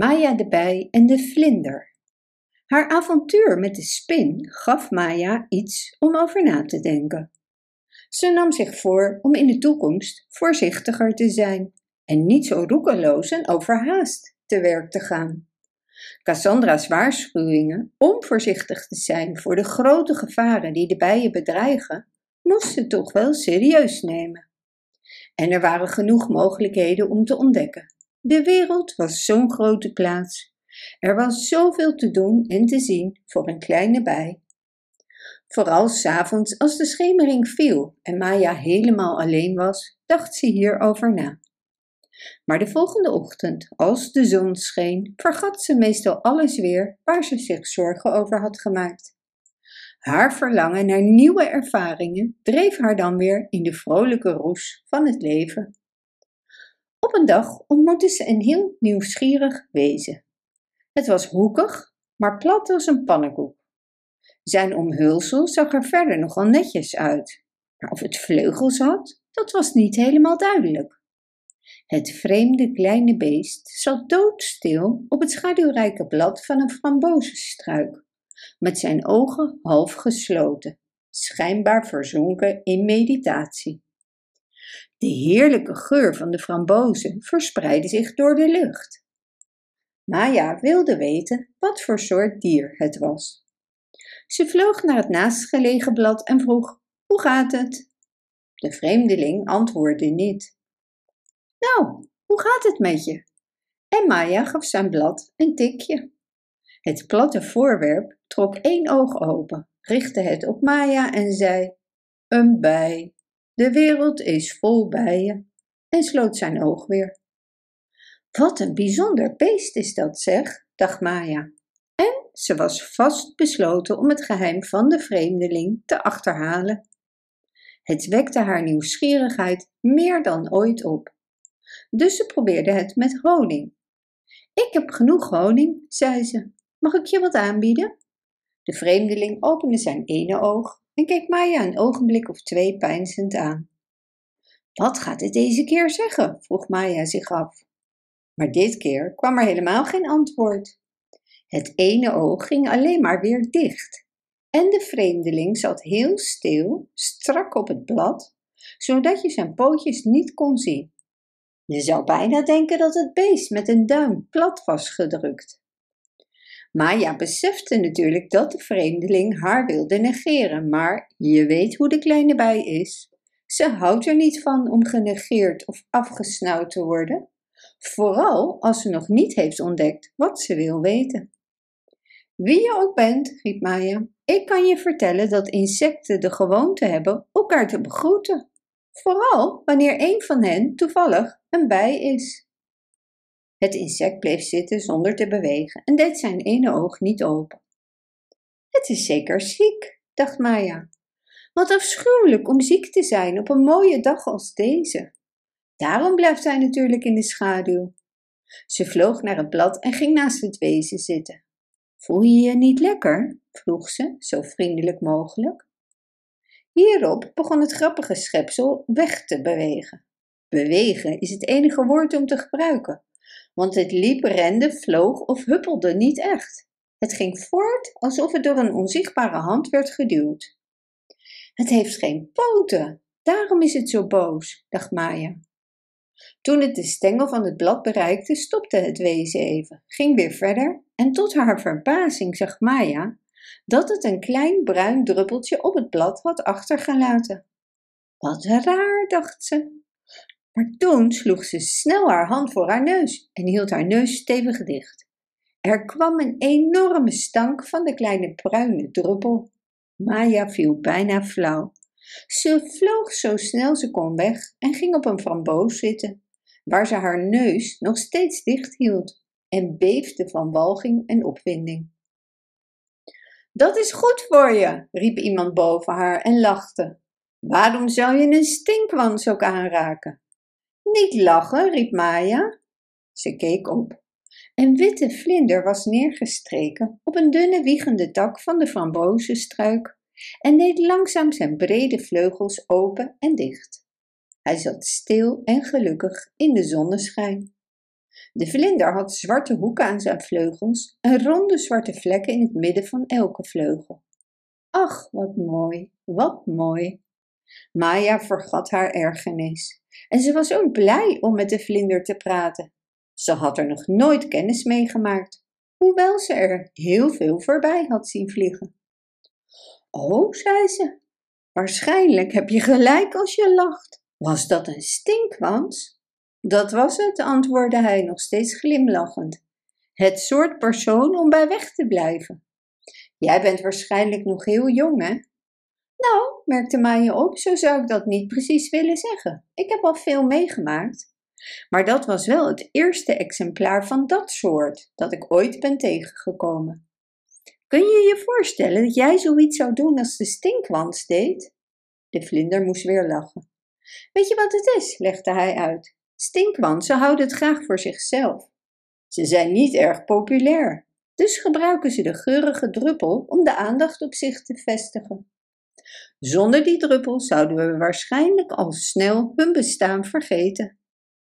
Maya de bij en de vlinder. Haar avontuur met de spin gaf Maya iets om over na te denken. Ze nam zich voor om in de toekomst voorzichtiger te zijn en niet zo roekeloos en overhaast te werk te gaan. Cassandra's waarschuwingen om voorzichtig te zijn voor de grote gevaren die de bijen bedreigen, moest ze toch wel serieus nemen. En er waren genoeg mogelijkheden om te ontdekken. De wereld was zo'n grote plaats. Er was zoveel te doen en te zien voor een kleine bij. Vooral s'avonds als de schemering viel en Maya helemaal alleen was, dacht ze hierover na. Maar de volgende ochtend, als de zon scheen, vergat ze meestal alles weer waar ze zich zorgen over had gemaakt. Haar verlangen naar nieuwe ervaringen dreef haar dan weer in de vrolijke roes van het leven. Op een dag ontmoette ze een heel nieuwsgierig wezen. Het was hoekig, maar plat als een pannenkoek. Zijn omhulsel zag er verder nogal netjes uit, maar of het vleugels had, dat was niet helemaal duidelijk. Het vreemde kleine beest zat doodstil op het schaduwrijke blad van een frambozenstruik, met zijn ogen half gesloten, schijnbaar verzonken in meditatie. De heerlijke geur van de frambozen verspreidde zich door de lucht. Maya wilde weten wat voor soort dier het was. Ze vloog naar het naastgelegen blad en vroeg: Hoe gaat het? De vreemdeling antwoordde niet. Nou, hoe gaat het met je? En Maya gaf zijn blad een tikje. Het platte voorwerp trok één oog open, richtte het op Maya en zei: Een bij. De wereld is vol bijen. En sloot zijn oog weer. Wat een bijzonder beest is dat, zeg, dacht Maya. En ze was vast besloten om het geheim van de vreemdeling te achterhalen. Het wekte haar nieuwsgierigheid meer dan ooit op. Dus ze probeerde het met honing. Ik heb genoeg honing, zei ze. Mag ik je wat aanbieden? De vreemdeling opende zijn ene oog en keek Maya een ogenblik of twee peinzend aan. Wat gaat het deze keer zeggen? vroeg Maya zich af. Maar dit keer kwam er helemaal geen antwoord. Het ene oog ging alleen maar weer dicht. En de vreemdeling zat heel stil, strak op het blad, zodat je zijn pootjes niet kon zien. Je zou bijna denken dat het beest met een duim plat was gedrukt. Maya besefte natuurlijk dat de vreemdeling haar wilde negeren, maar je weet hoe de kleine bij is. Ze houdt er niet van om genegeerd of afgesnauwd te worden, vooral als ze nog niet heeft ontdekt wat ze wil weten. Wie je ook bent, riep Maya, ik kan je vertellen dat insecten de gewoonte hebben elkaar te begroeten, vooral wanneer een van hen toevallig een bij is. Het insect bleef zitten zonder te bewegen en deed zijn ene oog niet open. Het is zeker ziek, dacht Maya. Wat afschuwelijk om ziek te zijn op een mooie dag als deze. Daarom blijft hij natuurlijk in de schaduw. Ze vloog naar het blad en ging naast het wezen zitten. Voel je je niet lekker? vroeg ze, zo vriendelijk mogelijk. Hierop begon het grappige schepsel weg te bewegen. Bewegen is het enige woord om te gebruiken, want het liep, rende, vloog of huppelde niet echt. Het ging voort alsof het door een onzichtbare hand werd geduwd. Het heeft geen poten, daarom is het zo boos, dacht Maya. Toen het de stengel van het blad bereikte, stopte het wezen even, ging weer verder en tot haar verbazing zag Maya dat het een klein bruin druppeltje op het blad had achtergelaten. Wat raar, dacht ze. Maar toen sloeg ze snel haar hand voor haar neus en hield haar neus stevig dicht. Er kwam een enorme stank van de kleine bruine druppel. Maya viel bijna flauw. Ze vloog zo snel ze kon weg en ging op een framboos zitten, waar ze haar neus nog steeds dicht hield en beefde van walging en opwinding. Dat is goed voor je, riep iemand boven haar en lachte. Waarom zou je een stinkwans ook aanraken? Niet lachen, riep Maya. Ze keek op. Een witte vlinder was neergestreken op een dunne wiegende tak van de frambozenstruik en deed langzaam zijn brede vleugels open en dicht. Hij zat stil en gelukkig in de zonneschijn. De vlinder had zwarte hoeken aan zijn vleugels en ronde zwarte vlekken in het midden van elke vleugel. Ach, wat mooi, wat mooi. Maya vergat haar ergernis en ze was ook blij om met de vlinder te praten. Ze had er nog nooit kennis mee gemaakt, hoewel ze er heel veel voorbij had zien vliegen. Oh, zei ze, waarschijnlijk heb je gelijk als je lacht. Was dat een stinkwans? Dat was het, antwoordde hij nog steeds glimlachend. Het soort persoon om bij weg te blijven. Jij bent waarschijnlijk nog heel jong, hè? Nou, merkte Maya op, zo zou ik dat niet precies willen zeggen. Ik heb al veel meegemaakt. Maar dat was wel het eerste exemplaar van dat soort dat ik ooit ben tegengekomen. Kun je je voorstellen dat jij zoiets zou doen als de stinkwans deed? De vlinder moest weer lachen. Weet je wat het is? legde hij uit. Stinkwansen houden het graag voor zichzelf. Ze zijn niet erg populair, dus gebruiken ze de geurige druppel om de aandacht op zich te vestigen. Zonder die druppel zouden we waarschijnlijk al snel hun bestaan vergeten.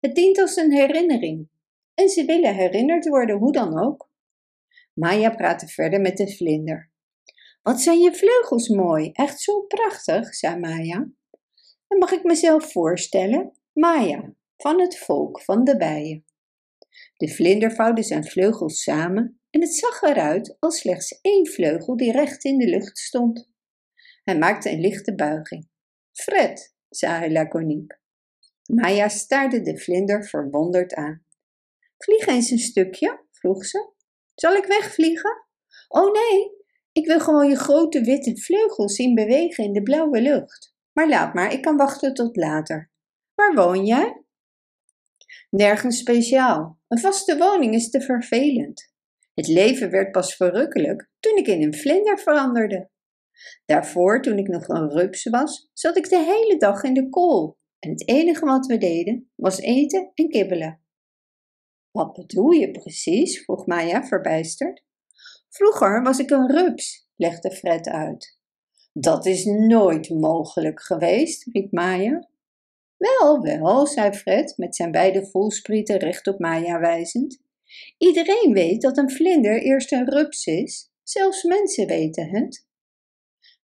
Het dient als een herinnering en ze willen herinnerd worden hoe dan ook. Maya praatte verder met de vlinder. Wat zijn je vleugels mooi, echt zo prachtig, zei Maya. En mag ik mezelf voorstellen? Maya, van het volk van de bijen. De vlinder vouwde zijn vleugels samen en het zag eruit als slechts één vleugel die recht in de lucht stond. Hij maakte een lichte buiging. Fred, zei hij laconiek. Maya staarde de vlinder verwonderd aan. Vlieg eens een stukje, vroeg ze. Zal ik wegvliegen? Oh nee, ik wil gewoon je grote witte vleugels zien bewegen in de blauwe lucht. Maar laat maar, ik kan wachten tot later. Waar woon jij? Nergens speciaal. Een vaste woning is te vervelend. Het leven werd pas verrukkelijk toen ik in een vlinder veranderde. Daarvoor, toen ik nog een rups was, zat ik de hele dag in de kool en het enige wat we deden was eten en kibbelen. Wat bedoel je precies? vroeg Maya verbijsterd. Vroeger was ik een rups, legde Fred uit. Dat is nooit mogelijk geweest, riep Maya. Wel, wel, zei Fred met zijn beide volsprieten recht op Maya wijzend. Iedereen weet dat een vlinder eerst een rups is, zelfs mensen weten het.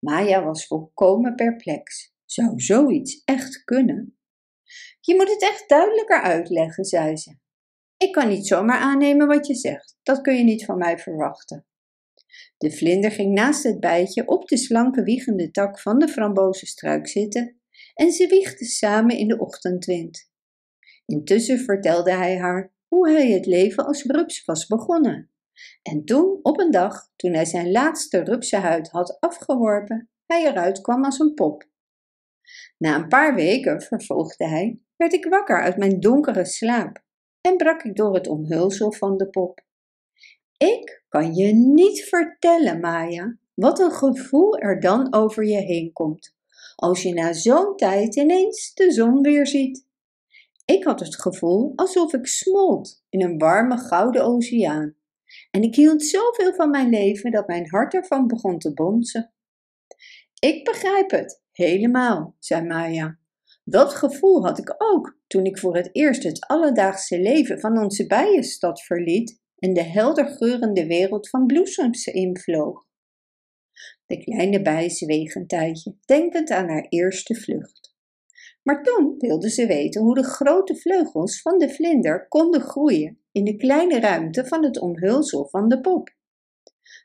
Maya was volkomen perplex. Zou zoiets echt kunnen? Je moet het echt duidelijker uitleggen, zei ze. Ik kan niet zomaar aannemen wat je zegt. Dat kun je niet van mij verwachten. De vlinder ging naast het bijtje op de slanke wiegende tak van de frambozenstruik zitten en ze wiegden samen in de ochtendwind. Intussen vertelde hij haar hoe hij het leven als rups was begonnen. En toen, op een dag, toen hij zijn laatste rupsenhuid had afgeworpen, hij eruit kwam als een pop. Na een paar weken, vervolgde hij, werd ik wakker uit mijn donkere slaap en brak ik door het omhulsel van de pop. Ik kan je niet vertellen, Maya, wat een gevoel er dan over je heen komt als je na zo'n tijd ineens de zon weer ziet. Ik had het gevoel alsof ik smolt in een warme gouden oceaan. En ik hield zoveel van mijn leven dat mijn hart ervan begon te bonzen. Ik begrijp het, helemaal, zei Maya. Dat gevoel had ik ook toen ik voor het eerst het alledaagse leven van onze bijenstad verliet en de helder geurende wereld van bloesems invloog. De kleine bij zweeg een tijdje, denkend aan haar eerste vlucht. Maar toen wilde ze weten hoe de grote vleugels van de vlinder konden groeien in de kleine ruimte van het omhulsel van de pop.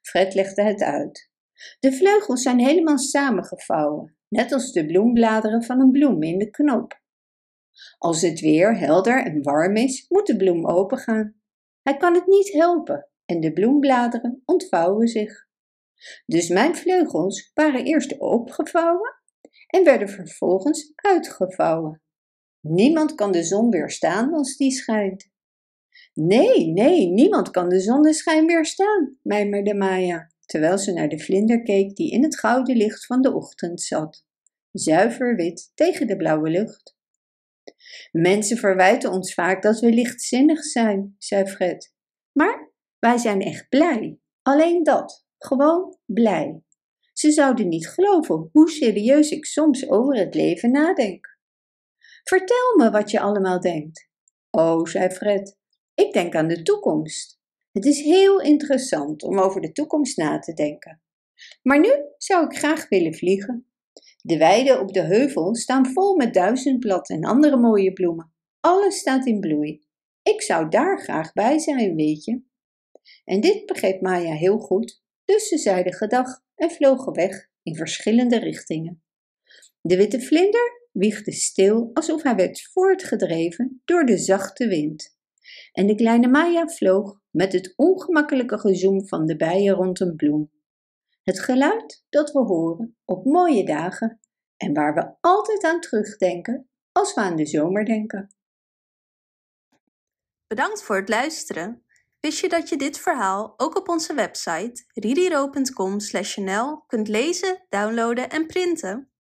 Fred legde het uit. De vleugels zijn helemaal samengevouwen, net als de bloembladeren van een bloem in de knop. Als het weer helder en warm is, moet de bloem opengaan. Hij kan het niet helpen en de bloembladeren ontvouwen zich. Dus mijn vleugels waren eerst opgevouwen en werden vervolgens uitgevouwen. Niemand kan de zon weerstaan als die schijnt. Nee, nee, niemand kan de zonneschijn weerstaan, mijmerde Maya, terwijl ze naar de vlinder keek die in het gouden licht van de ochtend zat, zuiver wit tegen de blauwe lucht. Mensen verwijten ons vaak dat we lichtzinnig zijn, zei Fred. Maar wij zijn echt blij, alleen dat. Gewoon blij. Ze zouden niet geloven hoe serieus ik soms over het leven nadenk. Vertel me wat je allemaal denkt. Oh, zei Fred, Ik denk aan de toekomst. Het is heel interessant om over de toekomst na te denken. Maar nu zou ik graag willen vliegen. De weiden op de heuvel staan vol met duizendblad en andere mooie bloemen. Alles staat in bloei. Ik zou daar graag bij zijn, weet je. En dit begreep Maya heel goed, dus ze zeiden gedag en vlogen weg in verschillende richtingen. De witte vlinder wiegde stil alsof hij werd voortgedreven door de zachte wind. En de kleine Maya vloog met het ongemakkelijke gezoem van de bijen rond een bloem. Het geluid dat we horen op mooie dagen en waar we altijd aan terugdenken als we aan de zomer denken. Bedankt voor het luisteren. Wist je dat je dit verhaal ook op onze website ririro.com/nl kunt lezen, downloaden en printen?